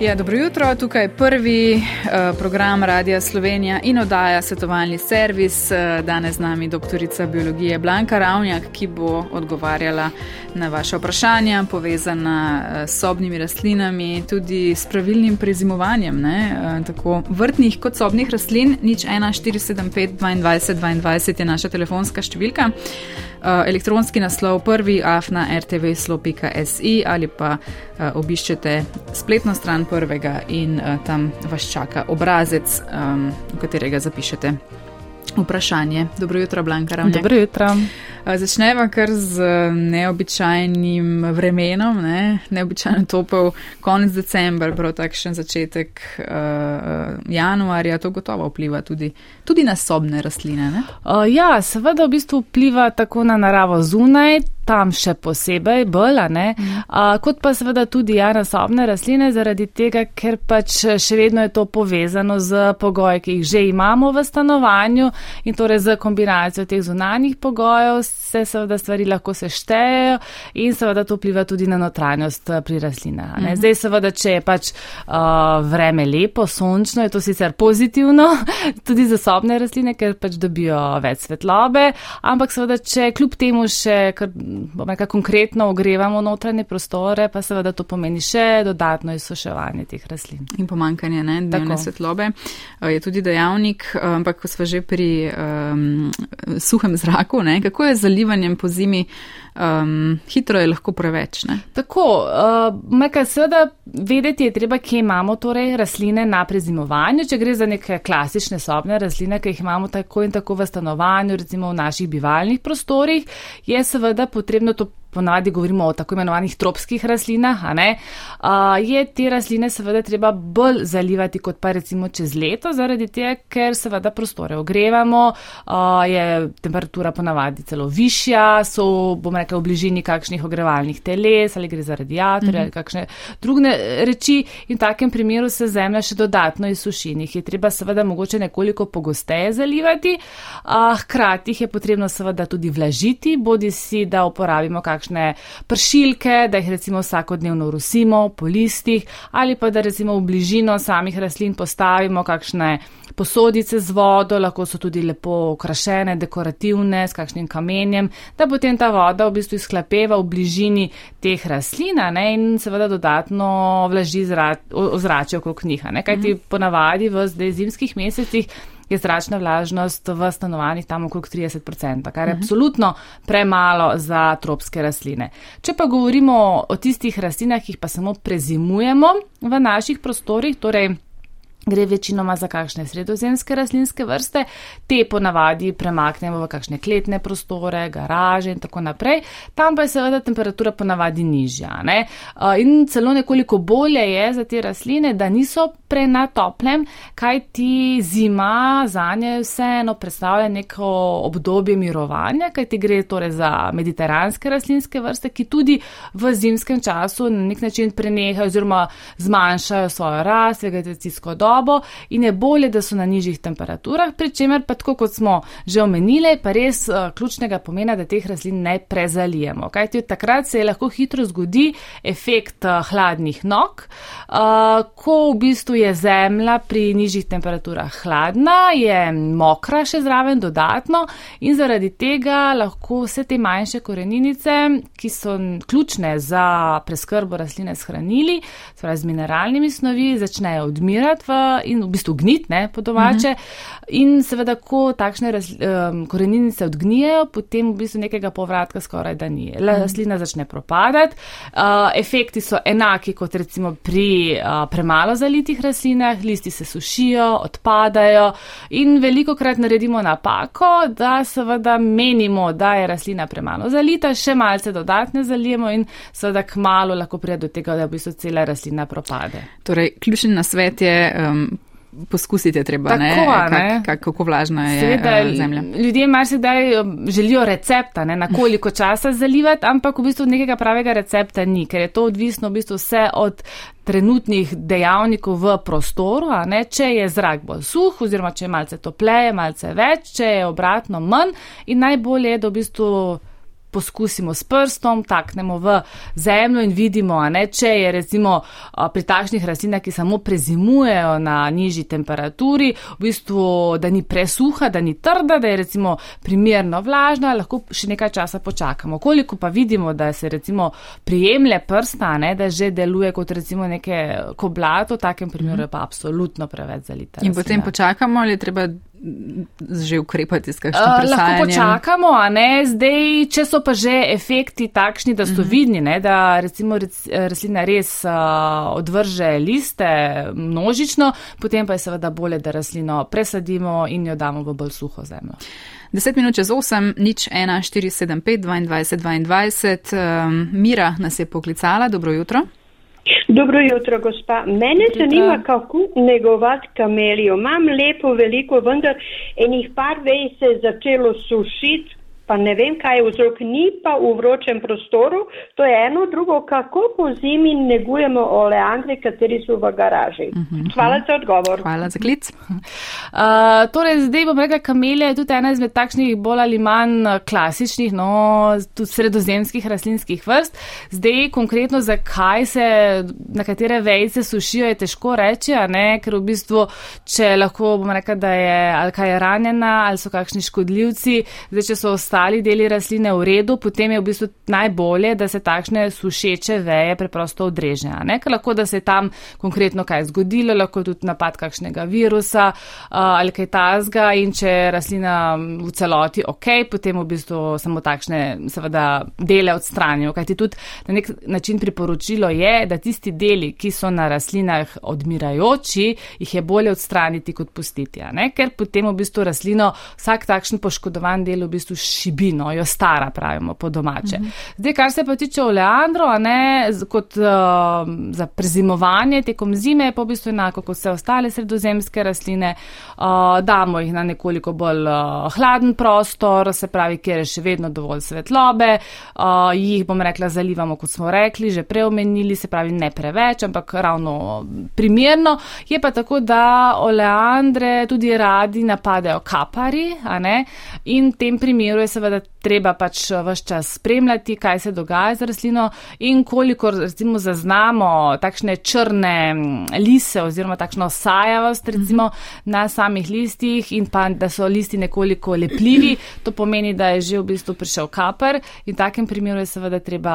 Ja, dobro jutro, tukaj je prvi uh, program Radia Slovenija in oddaja svetovalni servis. Uh, danes z nami doktorica biologije Blanka Ravnjak, ki bo odgovarjala na vaše vprašanja povezana uh, s sobnimi rastlinami, tudi s pravilnim prezimovanjem, uh, tako vrtnih kot sobnih rastlin. Nič 1475 22 22 je naša telefonska številka. Uh, elektronski naslov prvi afna rtv.si ali pa obiščete spletno stran prvega in tam vas čaka obrazec, v katerega zapišete vprašanje. Dobro jutro, Blanka Ravnjak. Dobro jutro. Začneva kar z neobičajnim vremenom, ne? neobičajno topel konec decembra, prav takšen začetek uh, januarja, to gotovo vpliva tudi, tudi na sobne rastline. Uh, ja, seveda v bistvu vpliva tako na naravo zunaj, tam še posebej bolj, ne, uh, kot pa seveda tudi ja, na sobne rastline, zaradi tega, ker pač še vedno je to povezano z pogoji, ki jih že imamo v stanovanju in torej z kombinacijo teh zunanjih pogojev se seveda stvari lahko seštejejo in seveda to vpliva tudi na notranjost pri rastlinah. Mhm. Zdaj seveda, če je pač uh, vreme lepo, sončno, je to sicer pozitivno tudi za sobne rastline, ker pač dobijo več svetlobe, ampak seveda, če kljub temu še kar bomo rekel, konkretno ogrevamo notranje prostore, pa seveda to pomeni še dodatno izsuševanje teh rastlin. In pomankanje ne, dnevne Tako. svetlobe eh, je tudi dejavnik, eh, ampak ko smo že pri um, suhem zraku, ne, kako je z zalivanjem po zimi? Um, hitro je lahko preveč. Ne? Tako, uh, meka seveda vedeti je treba, kje imamo torej rasline na prezimovanju. Če gre za neke klasične sobne rastline, ki jih imamo tako in tako v stanovanju, recimo v naših bivalnih prostorih, je seveda potrebno to ponavadi govorimo o tako imenovanih tropskih rastlinah, uh, je te rastline seveda treba bolj zalivati kot pa recimo čez leto, zaradi tega, ker seveda prostore ogrevamo, uh, je temperatura ponavadi celo višja, so, bom rekel, v bližini kakšnih ogrevalnih teles ali gre za radiatorje mhm. ali kakšne druge reči in v takem primeru se zemlja še dodatno izsuši in jih je treba seveda mogoče nekoliko pogosteje zalivati, uh, hkrati jih je potrebno seveda tudi vlažiti, bodi si, da uporabimo kakšne kakšne pršilke, da jih recimo vsakodnevno rusimo po listih ali pa da recimo v bližino samih rastlin postavimo kakšne posodice z vodo, lahko so tudi lepo okrašene, dekorativne, s kakšnim kamenjem, da potem ta voda v bistvu izklapeva v bližini teh rastlin ne, in seveda dodatno vlaži ozračje okrog njih. Kajti mhm. ponavadi v zdaj zimskih mesecih je zračna vlažnost v stanovanjih tam okrog 30%, kar je uh -huh. absolutno premalo za tropske rastline. Če pa govorimo o tistih rastlinah, ki jih pa samo prezimujemo v naših prostorih, torej Gre večinoma za kakšne sredozemske rastlinske vrste, te ponavadi premaknemo v kakšne kletne prostore, garaže in tako naprej. Tam pa je seveda temperatura ponavadi nižja. Ne? In celo nekoliko bolje je za te rastline, da niso prenatoplem, kaj ti zima za nje vseeno predstavlja neko obdobje mirovanja, kaj ti gre torej za mediteranske rastlinske vrste, ki tudi v zimskem času na nek način prenehajo oziroma zmanjšajo svojo rast, vegetacijsko dobo dobo in je bolje, da so na nižjih temperaturah, pri čemer pa tako kot smo že omenili, pa res uh, ključnega pomena, da teh rastlin ne prezalijemo. Kajti takrat se lahko hitro zgodi efekt uh, hladnih nog, uh, ko v bistvu je zemlja pri nižjih temperaturah hladna, je mokra še zraven dodatno in zaradi tega lahko vse te manjše koreninice, ki so ključne za preskrbo rastline s hranili, torej z mineralnimi snovi, začnejo odmirati v in v bistvu gnitne po domače. Uh mhm. -huh. In seveda, ko takšne raz, um, koreninice odgnijejo, potem v bistvu nekega povratka skoraj da ni. Rastlina uh -huh. začne propadati. Uh, efekti so enaki kot recimo pri uh, premalo zalitih rastlinah, listi se sušijo, odpadajo in veliko krat naredimo napako, da seveda menimo, da je rastlina premalo zalita, še malce dodatne zalijemo in seveda k malu lahko pride do tega, da v bistvu cela rastlina propade. Torej, ključni nasvet je. Um, poskusite treba, Tako, ne? Kak, kak, kako vlažna je Seveda, uh, zemlja. Ljudje marsikdaj um, želijo recepta, ne, na koliko časa zalivati, ampak v bistvu nekega pravega recepta ni, ker je to odvisno v bistvu vse od trenutnih dejavnikov v prostoru, ne, če je zrak bolj suh oziroma če je malce topleje, malce več, če je obratno manj in najbolje je, da v bistvu poskusimo s prstom, taknemo v zemljo in vidimo, ne, če je recimo pri takšnih rastlinah, ki samo prezimujejo na nižji temperaturi, v bistvu, da ni presuha, da ni trda, da je recimo primerno vlažna, lahko še nekaj časa počakamo. Koliko pa vidimo, da se recimo prijemlje prsta, ne, da že deluje kot recimo neke koblato, v takem primeru je pa absolutno preveč zalita. In potem počakamo ali treba že ukrepati s kakšnim uh, Lahko počakamo, a ne zdaj, če so pa že efekti takšni, da so uh mhm. -huh. vidni, ne, da recimo rastlina res uh, odvrže liste množično, potem pa je seveda bolje, da rastlino presadimo in jo damo v bolj suho zemljo. 10 minut čez 8, nič 1, 4, 7, 5, 22, 22. Um, Mira nas je poklicala, dobro jutro. Dobro jutro, gospa. Mene jutro. zanima, kako negovati kamelijo. Imam lepo, veliko, vendar enih par vej se je začelo sušiti, pa ne vem, kaj je vzrok, ni pa v vročem prostoru. To je eno, drugo, kako po zimi negujemo oleandre, kateri so v garaži. Uh mhm, -huh. Hvala za odgovor. Hvala za klic. Uh, torej, zdaj bom rekla, kamelija je tudi ena izmed takšnih bolj ali manj uh, klasičnih, no, tudi sredozemskih rastlinskih vrst. Zdaj, konkretno, zakaj se, na katere vejce sušijo, je težko reči, ne, ker v bistvu, če lahko bom rekla, da je ali kaj je ranjena, ali so kakšni škodljivci, zdaj, če so ostali ostali deli rastline v redu, potem je v bistvu najbolje, da se takšne sušeče veje preprosto odreže. Lahko, da se je tam konkretno kaj zgodilo, lahko tudi napad kakšnega virusa ali kaj tazga in če je rastlina v celoti ok, potem v bistvu samo takšne seveda dele odstranijo. Kajti tudi na nek način priporočilo je, da tisti deli, ki so na rastlinah odmirajoči, jih je bolje odstraniti kot pustiti. Ker potem v bistvu rastlino vsak takšen poškodovan del v bistvu širi šibino, jo stara, pravimo po domače. Mm -hmm. Zdaj, kar se pa tiče oleandro, ne, kot uh, za prezimovanje tekom zime, je pa v bistvu enako kot vse ostale sredozemske rastline. Uh, damo jih na nekoliko bolj uh, hladen prostor, se pravi, kjer je še vedno dovolj svetlobe, uh, jih bom rekla, zalivamo, kot smo rekli, že preomenili, se pravi, ne preveč, ampak ravno primerno. Je pa tako, da oleandre tudi radi napadajo kapari, in v tem primeru je seveda treba pač eh, vse čas spremljati, kaj se dogaja z rastlino in koliko recimo zaznamo takšne črne mm, lise oziroma takšno sajavost recimo na samih listih in pa da so listi nekoliko lepljivi, to pomeni, da je že v bistvu prišel kaper in v takem primeru je seveda treba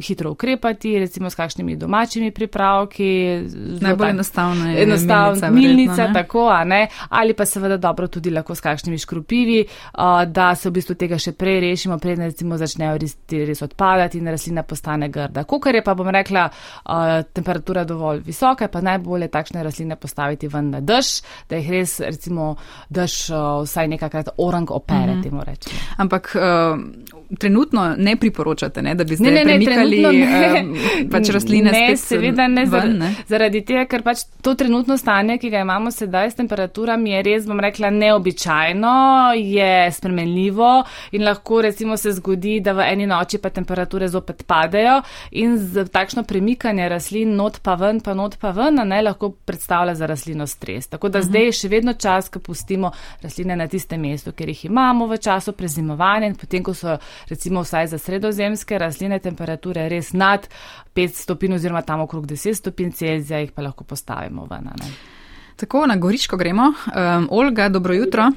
hitro ukrepati, recimo s kakšnimi domačimi pripravki. Najbolj enostavno je. Enostavno, milnica, verjetno, tako, a ne, ali pa seveda dobro tudi lahko s kakšnimi škropivi, uh, da se v bistvu tega še prej rešimo, preden recimo začnejo res, res odpadati in rastlina postane grda. Kukar je pa, bom rekla, uh, temperatura dovolj visoka, pa najbolje takšne rastline postaviti ven na dež, da jih res recimo dež uh, vsaj nekakrat orang opere, mm -hmm. temu rečemo. Ampak uh, trenutno ne priporočate, ne, da bi zdaj ne, ne, premikali ne, um, pač rastline ne, seveda ne, ven, ne, zaradi tega, ker pač to trenutno stanje, ki ga imamo sedaj s temperaturami, je res, bom rekla, neobičajno, je spremenljivo in lahko recimo se zgodi, da v eni noči pa temperature zopet padejo in z takšno premikanje rastlin not pa ven, pa not pa ven, ne lahko predstavlja za rastlino stres. Tako da uh -huh. zdaj je še vedno čas, ko pustimo rastline na tistem mestu, kjer jih imamo v času prezimovanja in potem, ko so recimo vsaj za sredozemske rastline temperature res nad 5 stopinj oziroma tam okrog 10 stopinj Celzija, jih pa lahko postavimo ven. Ne? Tako, na Goriško gremo. Um, Olga, dobro jutro.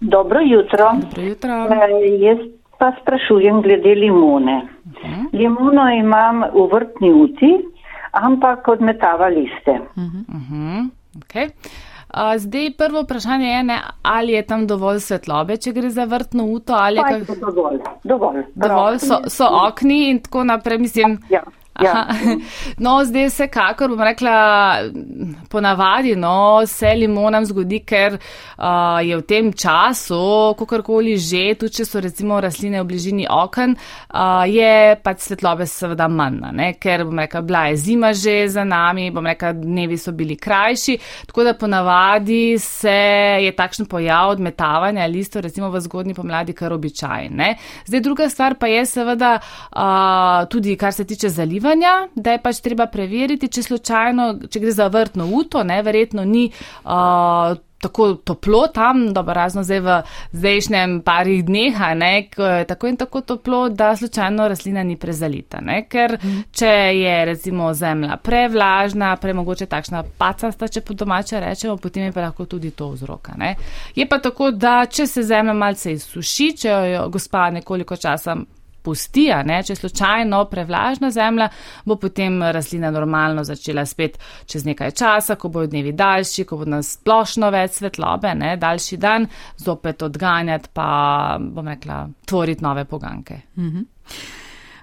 Dobro jutro. Dobro jutro. E, jaz pa sprašujem glede limone. Uh mhm. -huh. Limono imam v vrtni uti, ampak odmetava liste. Uh -huh. Uh. Zdaj prvo vprašanje je, ne, ali je tam dovolj svetlobe, če gre za vrtno uto ali kaj. Dovolj, dovolj. Dovolj so, so okni in tako naprej, mislim. Ja. Ja. No, zdaj se kakor bom rekla, ponavadi no, se limonam zgodi, ker uh, je v tem času, kakorkoli že, tudi če so recimo rastline v bližini oken, uh, je pač svetlobe seveda manj, ne? ker bom rekla, bila je zima že za nami, bom rekla, dnevi so bili krajši, tako da ponavadi se je takšen pojav odmetavanja listov recimo v zgodnji pomladi kar običajen. Zdaj druga stvar pa je seveda uh, tudi, kar se tiče zaliva bivanja, da je pač treba preveriti, če slučajno, če gre za vrtno uto, ne, verjetno ni uh, tako toplo tam, dobro, razno zdaj v zdajšnjem parih dneh, ne, tako in tako toplo, da slučajno rastlina ni prezalita. Ne, ker mm. če je recimo zemlja prevlažna, premogoče takšna pacasta, če po domače rečemo, potem je pa lahko tudi to vzroka. Ne. Je pa tako, da če se zemlja malce izsuši, če jo gospa nekoliko časa pusti, ne, če je slučajno prevlažna zemlja, bo potem rastlina normalno začela spet čez nekaj časa, ko bodo dnevi daljši, ko bo nas splošno več svetlobe, ne, daljši dan, zopet odganjati, pa bom rekla, tvoriti nove poganke. Mhm.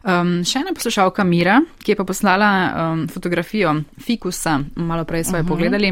Um, še ena poslušalka Mira, ki je pa poslala um, fotografijo fikusa, malo prej smo jo uh -huh. pogledali.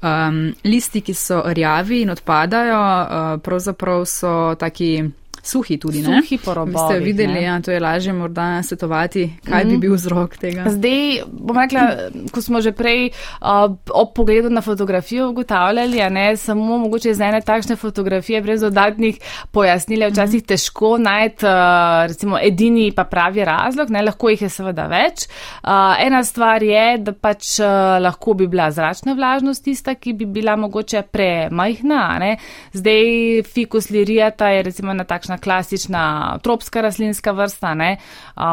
Um, listi, ki so rjavi in odpadajo, uh, pravzaprav so taki suhi tudi. Ne? Suhi porobovi. Ste videli, ja, to je lažje morda svetovati, kaj mm. bi mhm. bil vzrok tega. Zdaj, bom rekla, ko smo že prej uh, ob pogledu na fotografijo ugotavljali, a ne samo mogoče iz ene takšne fotografije brez dodatnih pojasnil, včasih mm. težko najti uh, recimo edini pa pravi razlog, ne lahko jih je seveda več. Uh, ena stvar je, da pač uh, lahko bi bila zračna vlažnost tista, ki bi bila mogoče premajhna, ne. Zdaj, fikus lirijata je recimo na takšna klasična tropska rastlinska vrsta, ne,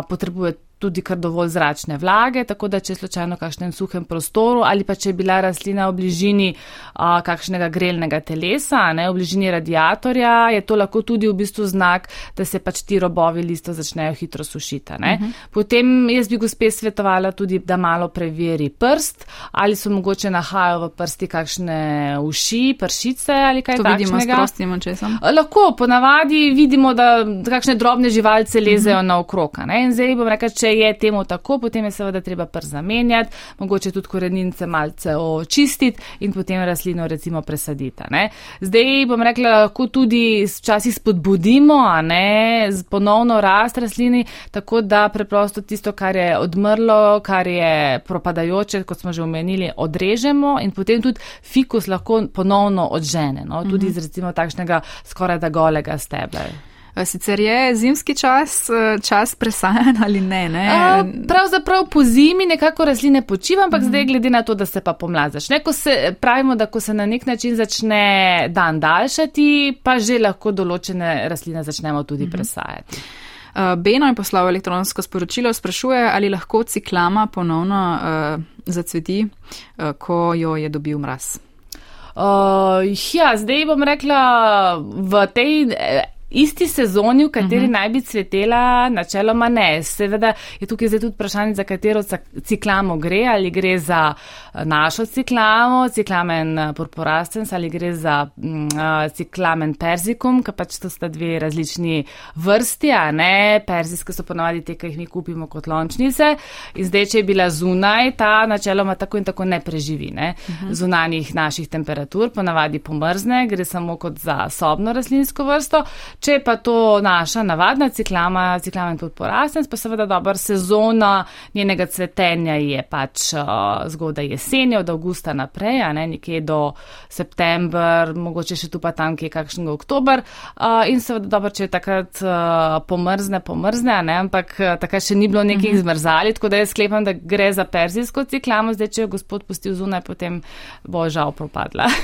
potrebuje tudi kar dovolj zračne vlage, tako da če je slučajno v kakšnem suhem prostoru ali pa če je bila rastlina v bližini a, kakšnega grelnega telesa, ne, v bližini radiatorja, je to lahko tudi v bistvu znak, da se pač ti robovi lista začnejo hitro sušiti. Uh mhm. -huh. Potem jaz bi gospe svetovala tudi, da malo preveri prst, ali so mogoče nahajajo v prsti kakšne uši, pršice ali kaj takšnega. To vidimo s prostim očesom. Lahko, ponavadi vidimo, da kakšne drobne živalce lezejo uh. -huh. na okrog. In zdaj bom rekel, če je temu tako, potem je seveda treba pr zamenjati, mogoče tudi korenince malce očistiti in potem rastlino recimo presaditi. Ne? Zdaj bom rekla, lahko tudi včasih spodbudimo, a ne ponovno rast rastlini, tako da preprosto tisto, kar je odmrlo, kar je propadajoče, kot smo že omenili, odrežemo in potem tudi fikus lahko ponovno odžene, no? tudi iz recimo takšnega skoraj da golega stebla. Sicer je zimski čas, e, čas presajen ali ne? ne? A, pravzaprav po zimi nekako rastline počiva, ampak mm. zdaj glede na to, da se pa pomlad začne, ko se pravimo, da ko se na nek način začne dan daljšati, pa že lahko določene rastline začnemo tudi mm. presajati. Beno je poslal elektronsko sporočilo, sprašuje, ali lahko ciklama ponovno uh, zacveti, uh, ko jo je dobil mraz. Uh, ja, zdaj bom rekla, v tej isti sezoni, v kateri uh mhm. -huh. naj bi cvetela, načeloma ne. Seveda je tukaj zdaj tudi vprašanje, za katero ciklamo gre, ali gre za eh, našo ciklamo, ciklamen eh, purpurastens, ali gre za uh, ciklamen perzikum, ker pač to sta dve različni vrsti, a ne. Perzijske so ponavadi te, ki jih mi kupimo kot lončnice. In zdaj, če je bila zunaj, ta načeloma tako in tako ne preživi, ne. Uh mhm. -huh. Zunanjih naših temperatur, ponavadi pomrzne, gre samo kot za sobno rastlinsko vrsto. Če pa to naša navadna ciklama, ciklamen tudi porasten, pa seveda dobra sezona njenega cvetenja je pač uh, zgodaj jesenja, od avgusta naprej, ne nekje do september, mogoče še tu pa tam, ki je kakšnega oktober. Uh, in seveda dobro, če je takrat uh, pomrzne, pomrzne, ne, ampak takrat še ni bilo nekih mm -hmm. zmrzali, tako da jaz sklepam, da gre za perzijsko ciklamo, zdaj če jo gospod pustil zunaj, potem bo žal propadla.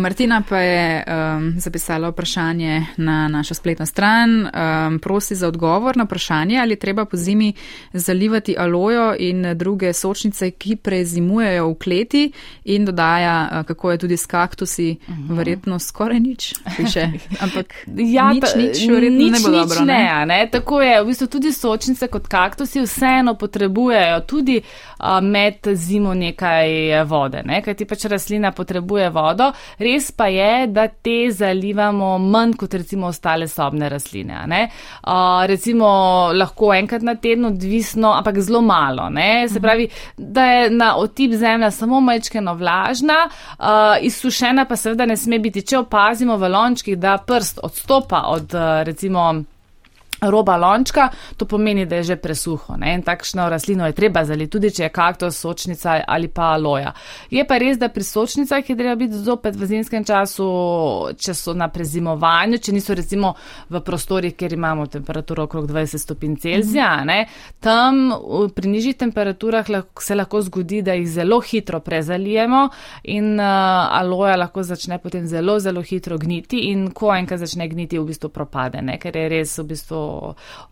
Martina pa je um, zapisala vprašanje na našo spletno stran. Um, prosi za odgovor na vprašanje, ali treba po zimi zalivati alojo in druge sočnice, ki prezimujejo v kleti in dodaja, uh, kako je tudi s kaktusi, uh mhm. -huh. verjetno skoraj nič. Piše. Ampak ja, nič, nič, nič, ne bo nič dobro. Ne, ne? Ne? Tako je, v bistvu tudi sočnice kot kaktusi vseeno potrebujejo tudi uh, med zimo nekaj vode, ne? kajti pač rastlina potrebuje vodo. Res pa je, da te zalivamo manj kot recimo ostale sobne rastline. Uh, recimo lahko enkrat na teden, odvisno, ampak zelo malo. Ne? Se mhm. pravi, da je na otip zemlja samo majčkeno vlažna, izsušena pa seveda ne sme biti. Če opazimo v lončkih, da prst odstopa od uh, recimo roba lončka, to pomeni, da je že presuho. Ne? In takšno rastlino je treba zaliti, tudi če je kaktus, sočnica ali pa aloja. Je pa res, da pri sočnicah je treba biti zopet v zimskem času, če so na prezimovanju, če niso recimo v prostorih, kjer imamo temperaturo okrog 20 stopinj Celzija. Mm -hmm. Tam pri nižjih temperaturah se lahko zgodi, da jih zelo hitro prezalijemo in uh, aloja lahko začne potem zelo, zelo hitro gniti in ko enkrat začne gniti, v bistvu propade, ne? ker je res v bistvu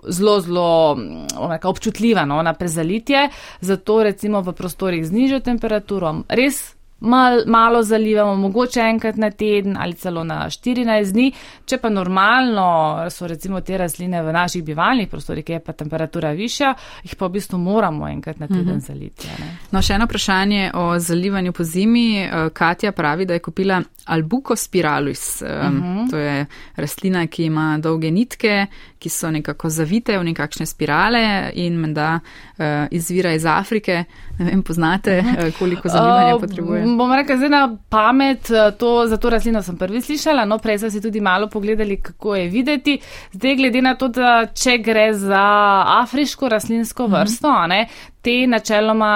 zelo, zelo omeka, občutljiva no, na prezalitje, zato recimo v prostorih z nižjo temperaturo res mal, malo zalivamo, mogoče enkrat na teden ali celo na 14 dni. Če pa normalno so recimo te rastline v naših bivalnih prostorih, kjer je pa temperatura višja, jih pa v bistvu moramo enkrat na teden uh mhm. -huh. zaliti. No, še eno vprašanje o zalivanju po zimi. Eh, Katja pravi, da je kupila albuko spiralus. Uh mhm. -huh. To je rastlina, ki ima dolge nitke, ki so nekako zavite v nekakšne spirale in menda uh, izvira iz Afrike. Ne vem, poznate, uh mhm. koliko zalivanja uh, potrebuje bom rekel, zdaj na pamet, eh, to, za to rastlino sem prvi slišala, no prej sem si tudi malo pogledali, kako je videti. Zdaj, glede na to, da če gre za afriško rastlinsko mhm. vrsto, mm -hmm. ne, te načeloma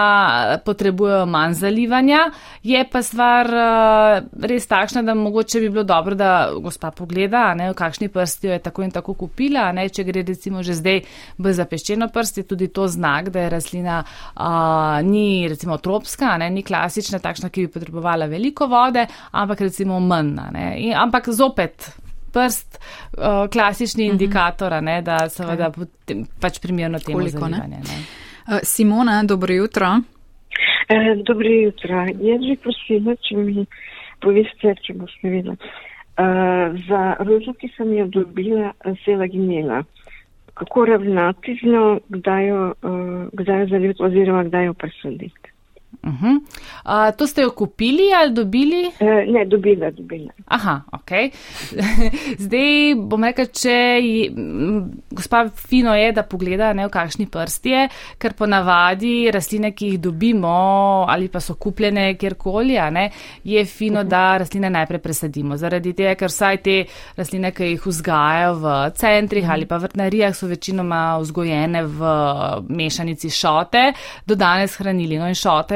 eh, potrebujejo manj zalivanja. Je pa stvar uh, res takšna, da mogoče bi bilo dobro, da gospa pogleda, ne, v kakšni prsti jo je tako in tako kupila. Ne, če gre recimo že zdaj v zapeščeno prsti, tudi to znak, da je rastlina uh, ni recimo tropska, ne, ni klasična, takšna, ki bi potrebovala veliko vode, ampak recimo manj. In, ampak zopet. Prst, uh, klasični mhm. indikator, ne, da seveda okay. pač primerno temu zalivanje. Eh, Simona, dobro jutro. E, dobro jutro. Jaz bi prosila, če mi poveste, če boste videli. E, za rožo, ki sem jo dobila, se je laginela. Kako ravnati z njo, kdaj jo, kdaj jo zaljubiti oziroma kdaj jo presaditi? Uh -huh. uh, to ste jo kupili ali dobili? Uh, ne, dobila, dobila. Aha, ok. Zdaj bom rekel, če je, gospa fino je, da pogleda, ne v kakšni prsti je, ker ponavadi rastline, ki jih dobimo ali pa so kupljene kjerkoli, ne, je fino, uh -huh. da rastline najprej presadimo. Zaradi tega, ker vsaj te rastline, ki jih vzgajajo v centrih uh -huh. ali pa vrtnarijah, so večinoma vzgojene v mešanici šote, do danes hranili. No,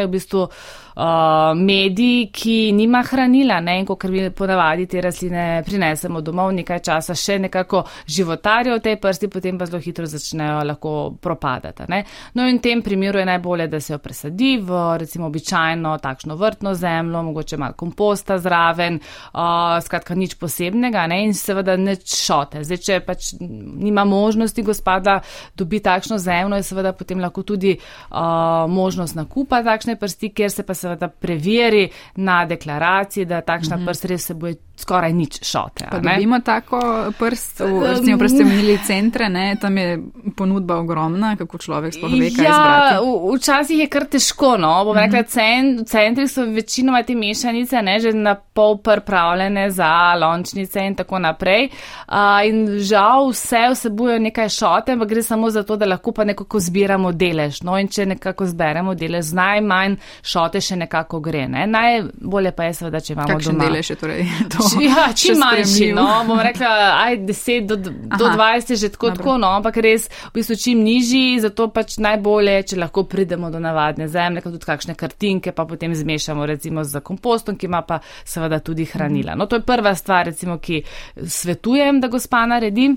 v bistvu uh, medij, ki nima hranila ne? in ko kar mi ponavadi te rastline prinesemo domov, nekaj časa še nekako životarijo v tej prsti, potem pa zelo hitro začnejo lahko propadati. Ne? No in v tem primeru je najbolje, da se jo presadi v recimo običajno takšno vrtno zemljo, mogoče malo komposta zraven, uh, skratka nič posebnega ne? in seveda neč šote. Zdaj, če pač nima možnosti gospoda dobi takšno zemljo, je seveda potem lahko tudi uh, možnost nakupa takšne prsti, kjer se pa se seveda preveri na deklaraciji, da takšna mm -hmm. prst res se boje skoraj nič šote. Pa dobimo tako prst, recimo prste imeli centre, ne? tam je ponudba ogromna, kako človek sploh ve, kaj ja, včasih je kar težko, no, bom mm -hmm. rekla, cent, centri so večinoma te mešanice, ne, že na pol pripravljene za lončnice in tako naprej. Uh, in žal vse vsebujejo nekaj šote, ampak gre samo za to, da lahko pa nekako zbiramo delež. No, in če nekako zberemo delež, z najmanj šote še nekako gre. Ne. Najbolje pa je seveda, če imamo Kakšen doma. delež je torej to? Ja, čim manjši, no, bom rekla, aj 10 do, do 20 je že tako, tako, no, ampak res v bistvu čim nižji, zato pač najbolje, če lahko pridemo do navadne zemlje, kot tudi kakšne kartinke, pa potem zmešamo recimo z kompostom, ki ima pa seveda tudi hranila. No, to je prva stvar, recimo, ki svetujem, da gospa naredi.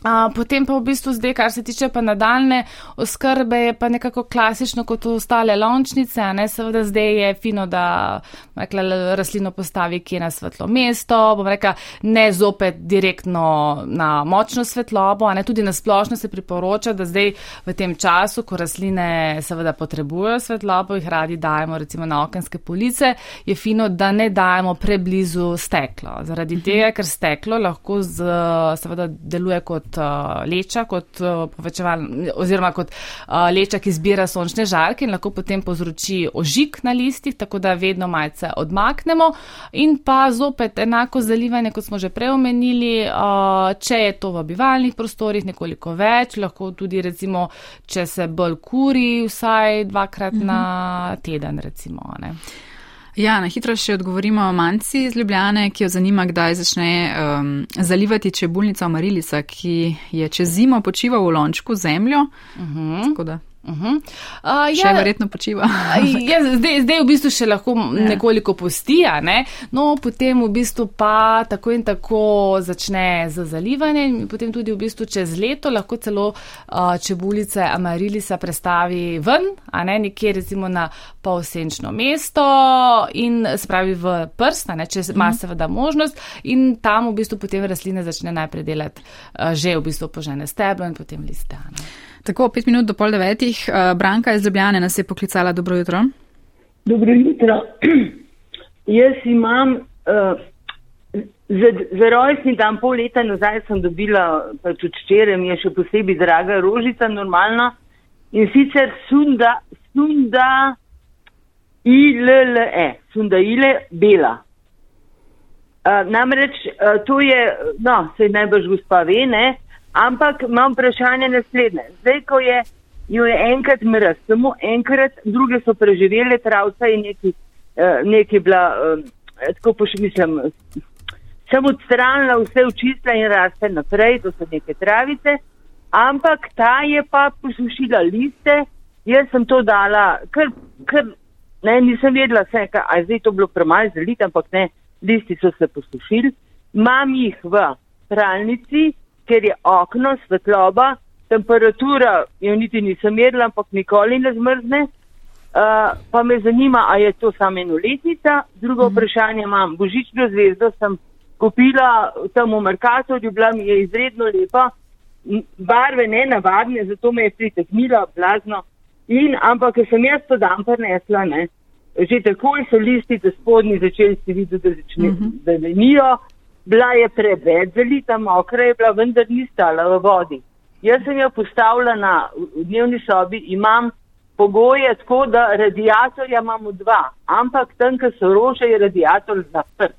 Uh, potem pa v bistvu zdaj, kar se tiče pa nadaljne oskrbe, je pa nekako klasično kot ostale lončnice, ne seveda zdaj je fino, da rekla, rastlino postavi kje na svetlo mesto, bom rekla, ne zopet direktno na močno svetlobo, a ne tudi na splošno se priporoča, da zdaj v tem času, ko rastline seveda potrebujejo svetlobo, jih radi dajemo recimo na okenske police, je fino, da ne dajemo preblizu steklo. Zaradi mhm. tega, ker steklo lahko z, seveda deluje kot uh, leča, kot uh, povečeval, oziroma kot uh, leča, ki zbira sončne žarke in lahko potem povzroči ožig na listih, tako da vedno malce odmaknemo. In pa zopet enako zalivanje, kot smo že prej omenili, uh, če je to v bivalnih prostorih nekoliko več, lahko tudi recimo, če se bolj kuri, vsaj dvakrat mhm. na teden recimo. Ne. Ja, na hitro še odgovorimo o manci iz Ljubljane, ki jo zanima, kdaj začne um, zalivati čebulnica Marilisa, ki je čez zimo počival v lončku zemljo. Uh mhm. -huh. Uh -huh. uh, še ja, verjetno počiva. ja, zdaj, zdaj v bistvu še lahko ja. nekoliko postija, ne? no potem v bistvu pa tako in tako začne z zalivanjem in potem tudi v bistvu čez leto lahko celo uh, čebulice amarilisa prestavi ven, a ne nekje recimo na polsenčno mesto in spravi v prst, ne, če ima uh -huh. seveda možnost in tam v bistvu potem rastline začne najprej delati uh, že v bistvu požene steblo in potem liste. Ne? Tako, pet minut do pol devetih. Uh, Branka iz Ljubljane nas je poklicala. Dobro jutro. Dobro jutro. Jaz imam uh, za, za rojstni dan pol leta nazaj sem dobila, pač od čere mi je še posebej draga rožica, normalna. In sicer sunda, sunda ILLE, sunda ILE, bela. Uh, namreč uh, to je, no, se najbrž gospa ve, ne? Ampak imam vprašanje naslednje. Zdaj, ko je, jo je enkrat mrz, samo enkrat, druge so preživele travca in neki, uh, neki bila, uh, tako pa še mislim, sem odstranila vse očistila in raste naprej, to so neke travice, ampak ta je pa posušila liste, jaz sem to dala, ker, ker ne, nisem vedela vse, kaj, a zdaj to bilo premaj zeliti, ampak ne, listi so se posušili, imam jih v pralnici, ker je okno svetloba, temperatura, jo niti nisem merila, ampak nikoli ne zmrzne. Uh, pa me zanima, a je to samo enoletnica. Drugo mhm. vprašanje imam. Božično zvezdo sem kupila tam v Merkatorju, bila mi je izredno lepa, barve ne navadne, zato me je priteknila blazno. In, ampak, ker sem jaz to dan prenesla, ne, že takoj so listi, da spodnji začeli se videti, da začnejo, uh -huh. da venijo bila je preveč zelita, mokra je bila, vendar ni stala v vodi. Jaz sem jo postavila na dnevni sobi, imam pogoje tako, da radiatorja imamo dva, ampak tam, kjer so rože, je radiator zaprt.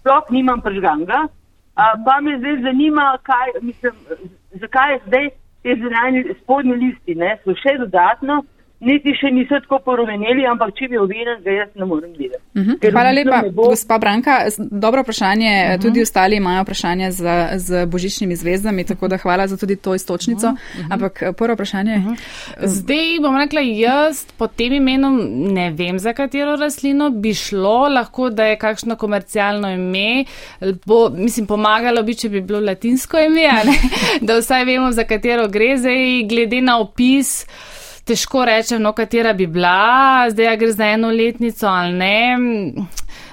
Sploh nimam pržganga, pa me zdaj zanima, kaj, mislim, zakaj zdaj te zunanje spodnje listi ne, so še dodatno niti še niso tako porumenili, ampak če bi ovinen, ga jaz ne morem videti. Uh mhm. -huh. Hvala lepa, bo... gospa Branka. Dobro vprašanje, uh -huh. tudi ostali imajo vprašanje z, z božičnimi zvezdami, tako da hvala za tudi to istočnico. Uh -huh. Ampak eh, prvo vprašanje. Uh -huh. Zdaj bom rekla, jaz pod tem imenom ne vem, za katero rastlino bi šlo, lahko da je kakšno komercialno ime, bo, mislim, pomagalo bi, če bi bilo latinsko ime, da vsaj vemo, za katero gre, zdaj glede na opis težko rečem, no, katera bi bila, zdaj gre za eno letnico ali ne.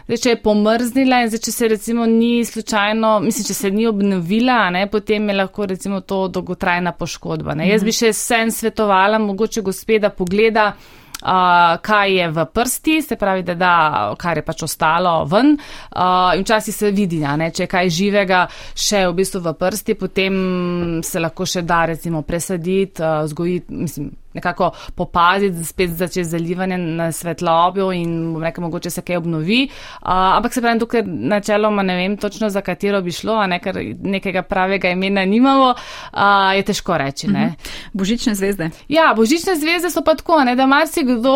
Zdaj, če je pomrznila in zdaj, če se recimo ni slučajno, mislim, če se ni obnovila, ne, potem je lahko recimo to dolgotrajna poškodba. Ne. Jaz bi še vsem svetovala, mogoče gospeda pogleda, uh, kaj je v prsti, se pravi, da da, kar je pač ostalo ven. Uh, in včasih se vidi, ne, če je kaj živega še v bistvu v prsti, potem se lahko še da recimo presaditi, uh, vzgojiti, mislim nekako popaziti, spet začeti zalivanje na svetlobju in rekel, mogoče se kaj obnovi. Uh, ampak se pravi, tukaj načeloma ne vem točno, za katero bi šlo, a ne, ker nekega pravega imena nimamo, uh, je težko reči. Uh mhm. -huh. Božične zvezde. Ja, božične zvezde so pa tako, ne, da marsikdo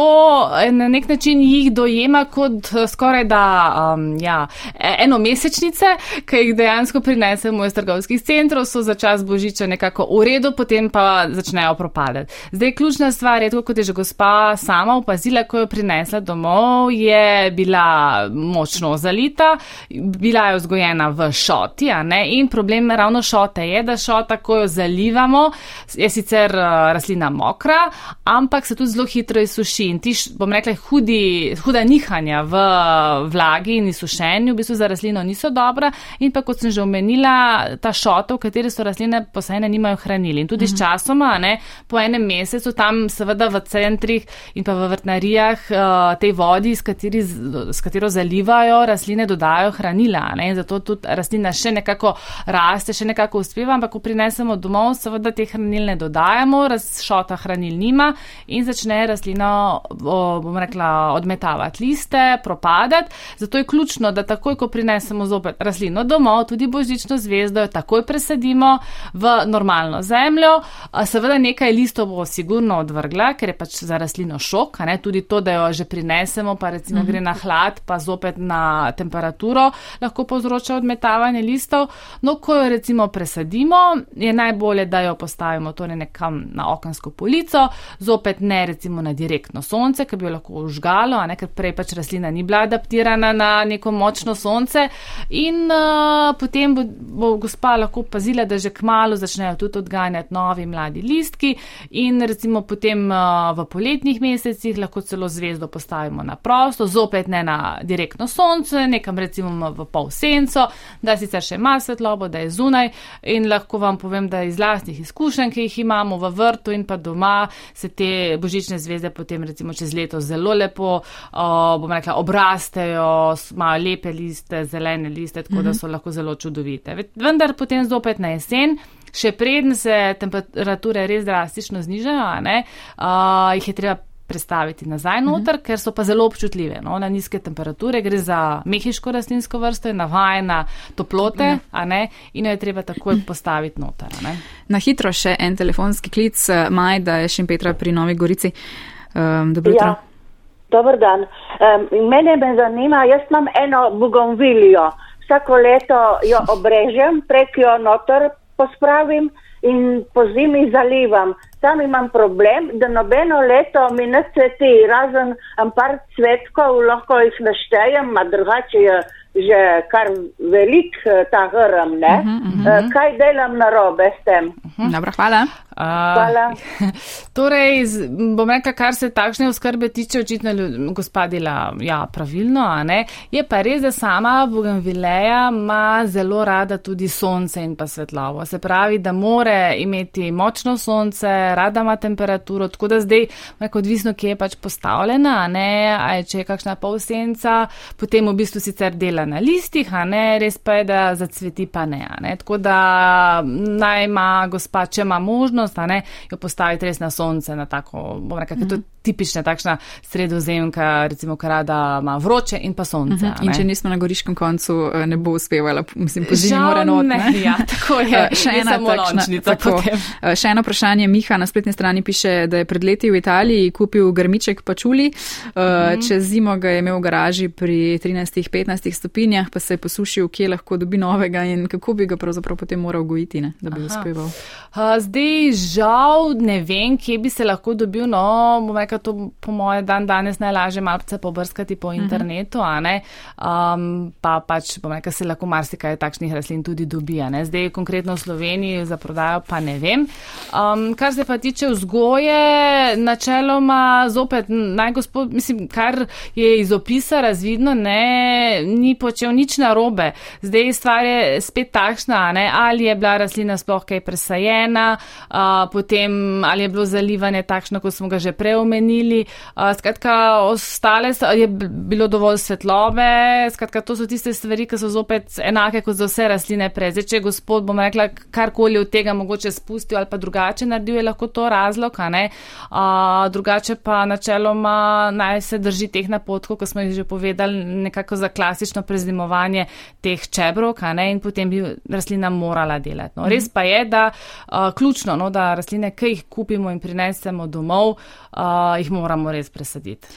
na nek način jih dojema kot skoraj da um, ja, e, enomesečnice, ki jih dejansko prinesemo iz trgovskih centrov, so za čas božiča nekako v redu, potem pa začnejo propadati. Zdaj, ključna stvar je, kot je že gospa sama opazila, ko jo prinesla domov, je bila močno zalita, bila je vzgojena v šoti, in problem ravno šote je, da šota, ko jo zalivamo, je sicer uh, rastlina mokra, ampak se tudi zelo hitro izsuši in ti, bom rekla, hudi, huda nihanja v vlagi in izsušenju v bistvu za rastlino niso dobra in pa, kot sem že omenila, ta šota, v kateri so rastline posajene, nimajo hranili in tudi uh -huh. s časoma, ne, po enem mesecu tam seveda v centrih in pa v vrtnarijah uh, tej vodi, s, kateri, s katero zalivajo rastline, dodajo hranila. Ne? Zato tudi rastlina še nekako raste, še nekako uspeva, ampak ko prinesemo domov, seveda te hranil ne dodajamo, razšota hranil nima in začne rastlina, bom rekla, odmetavati liste, propadati. Zato je ključno, da takoj, ko prinesemo zopet rastlino domov, tudi božično zvezdo, jo takoj presadimo v normalno zemljo. Seveda nekaj listov bo sigurno enostavno odvrgla, ker je pač za rastlino šok, ne, tudi to, da jo že prinesemo, pa recimo gre na hlad, pa zopet na temperaturo, lahko povzroča odmetavanje listov. No, ko jo recimo presadimo, je najbolje, da jo postavimo torej nekam na okensko polico, zopet ne recimo na direktno sonce, ker bi jo lahko užgalo, ne, ker prej pač rastlina ni bila adaptirana na neko močno sonce. In uh, potem bo, bo gospa lahko pazila, da že kmalo začnejo tudi odganjati novi mladi listki in recimo potem uh, v poletnih mesecih lahko celo zvezdo postavimo na prosto, zopet ne na direktno sonce, nekam recimo v pol senco, da sicer še ima svetlobo, da je zunaj in lahko vam povem, da iz lastnih izkušenj, ki jih imamo v vrtu in pa doma, se te božične zvezde potem recimo čez leto zelo lepo, uh, bom rekla, obrastejo, imajo lepe liste, zelene liste, tako mm -hmm. da mhm. so lahko zelo čudovite. Vendar potem zopet na jesen še preden se temperature res drastično znižajo, ne, uh, jih je treba prestaviti nazaj noter, uh mhm. -huh. ker so pa zelo občutljive no, na nizke temperature. Gre za mehiško rastlinsko vrsto, je navajena toplote uh -huh. ne, in jo je treba takoj postaviti noter. Na hitro še en telefonski klic, Majda je Šimpetra pri Novi Gorici. Um, dobro jutro. Ja. Dobar dan. Um, mene me zanima, jaz imam eno bugonvilijo. Vsako leto jo obrežem, prek jo noter pospravim in po zimi zalivam. Tam imam problem, da nobeno leto mi ne cveti, razen par cvetkov, lahko jih naštejem, a drugače je že kar velik eh, ta hrm, ne? Uh -huh, uh -huh. Kaj delam na robe s tem? Uh -huh. Dobro, hvala. Hvala. torej, bom rekla, kar se takšne oskrbe tiče, očitno gospa dela ja, pravilno, a ne. Je pa res, da sama Bugenvileja ima zelo rada tudi sonce in pa svetlovo. Se pravi, da more imeti močno sonce, rada ima temperaturo, tako da zdaj, neko odvisno, kje je pač postavljena, a ne, a je če je kakšna polsenca, potem v bistvu sicer dela na listih, a ne, res pa je, da zacveti pa ne, a ne. Tako da naj ima gospa, če ima možnost, možnost, ne, jo postaviti res na sonce, na tako, bom rekel, mm -hmm. Tipična takšna sredozemka, recimo, kar rada ima vroče in pa sonce. Mm -hmm. In če nismo na goriškem koncu, eh, ne bo uspevala, mislim, pozimi mora not. Ne. Ja, tako je. Eh, še ena takšna, tako. Eh, še eno vprašanje, Miha na spletni strani piše, da je pred leti v Italiji kupil grmiček pačuli, mm -hmm. čez zimo ga je imel v garaži pri 13-15 stopinjah, pa se je posušil, kje lahko dobi novega in kako bi ga pravzaprav potem moral gojiti, ne, da bi uspeval. Uh, zdaj, žal ne vem, kje bi se lahko dobil, no, bom rekel, to po moje dan danes najlažje malce pobrskati po mhm. internetu, a ne, um, pa pač, bom rekel, se lahko marsikaj takšnih rastlin tudi dobija, ne, zdaj konkretno v Sloveniji za prodajo pa ne vem. Um, kar se pa tiče vzgoje, načeloma zopet naj gospod, mislim, kar je iz opisa razvidno, ne, ni počel nič narobe. Zdaj stvar je spet takšna, ne, ali je bila rastlina sploh kaj presajena, uh, potem ali je bilo zalivanje takšno, kot smo ga že preomenili. Skratka, ostale je bilo dovolj svetlobe, skratka, to so tiste stvari, ki so zopet enake kot za vse rastline prej. Zdaj, če gospod, bom rekla, karkoli od tega mogoče spustil ali pa drugače naredil, je lahko to razlog, a ne. A, drugače pa načeloma naj se drži teh napotkov, kot smo jih že povedali, nekako za klasično prezimovanje teh čebrov, a ne, in potem bi rastlina morala delati. No, res pa je, da a, ključno, no, da rastline, ki jih kupimo in prinesemo domov, uh, jih moramo res presaditi.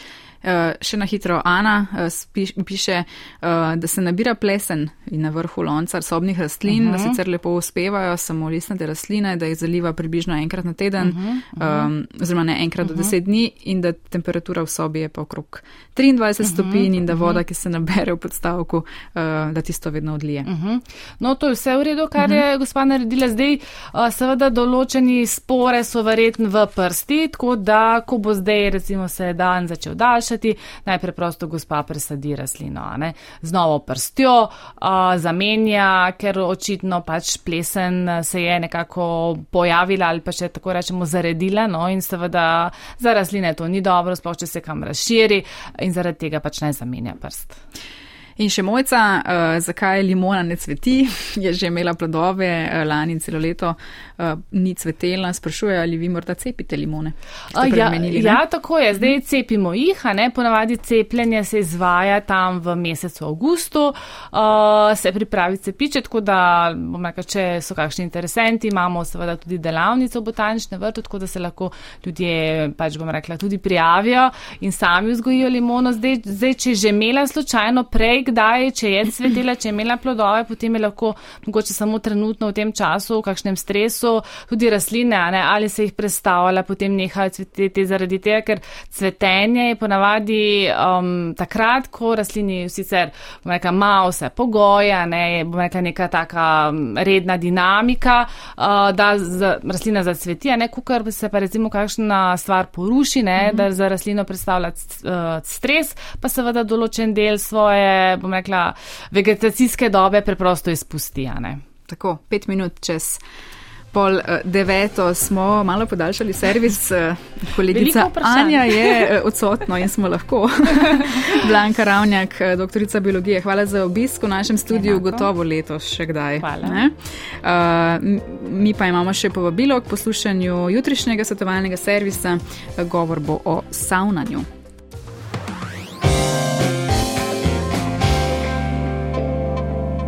Uh, še na hitro Ana uh, spiš, piše, uh, da se nabira plesen in na vrhu lonca sobnih rastlin, uh -huh. da mhm. sicer lepo uspevajo samo listnate rastline, da jih zaliva približno enkrat na teden, uh -huh, uh -huh. Um, oziroma ne enkrat uh -huh. do deset dni in da temperatura v sobi je pa okrog 23 uh -huh, stopinj in da voda, ki se nabere v podstavku, uh, da tisto vedno odlije. Uh -huh. No, to je vse v redu, kar uh -huh. je gospa naredila. Zdaj, uh, seveda, določeni spore so verjetno v prsti, tako da, ko bo zdaj recimo se dan začel daljši, zmanjšati, najprej prosto gospa presadi rastlino, ne? z novo prstjo uh, zamenja, ker očitno pač plesen se je nekako pojavila ali pa še tako rečemo zaredila, no in seveda za rastline to ni dobro, sploh če se kam razširi in zaradi tega pač naj zamenja prst. In še mojca, uh, zakaj limona ne cveti, je že imela plodove uh, lani celo leto, uh, ni cvetela, sprašuje, ali vi morda cepite limone. Ja, ja, tako je, zdaj mhm. cepimo jih, a ne, ponavadi cepljenje se izvaja tam v mesecu avgustu, uh, se pripravi cepiče, tako da, bom rekel, če so kakšni interesenti, imamo seveda tudi delavnico v botanične vrtu, tako da se lahko ljudje, pač bom rekla, tudi prijavijo in sami vzgojijo limono. Zdaj, zdaj če že imela slučajno prej, kdaj, če je cvetela, če je imela plodove, potem je lahko mogoče samo trenutno v tem času, v kakšnem stresu, tudi rastline, ne, ali se jih predstavlja, potem nehajo cveteti zaradi tega, ker cvetenje je ponavadi um, takrat, ko rastlini sicer, bom rekla, malo se pogoja, ne, bom rekla, neka taka um, redna dinamika, uh, da z, rastlina zacveti, ne, kukar se pa recimo kakšna stvar poruši, ne, mm -hmm. da za rastlino predstavlja uh, stres, pa seveda določen del svoje bom rekla, vegetacijske dobe preprosto izpusti. Tako, pet minut čez. Pol uh, deveto smo malo podaljšali servis, uh, kolegica Anja je uh, odsotna in smo lahko. Blanka Ravnjak, doktorica biologije, hvala za obisk v našem studiu, Enako. gotovo letos še kdaj. Uh, mi pa imamo še povabilo k poslušanju jutrišnjega svetovalnega servisa, govor bo o savnanju.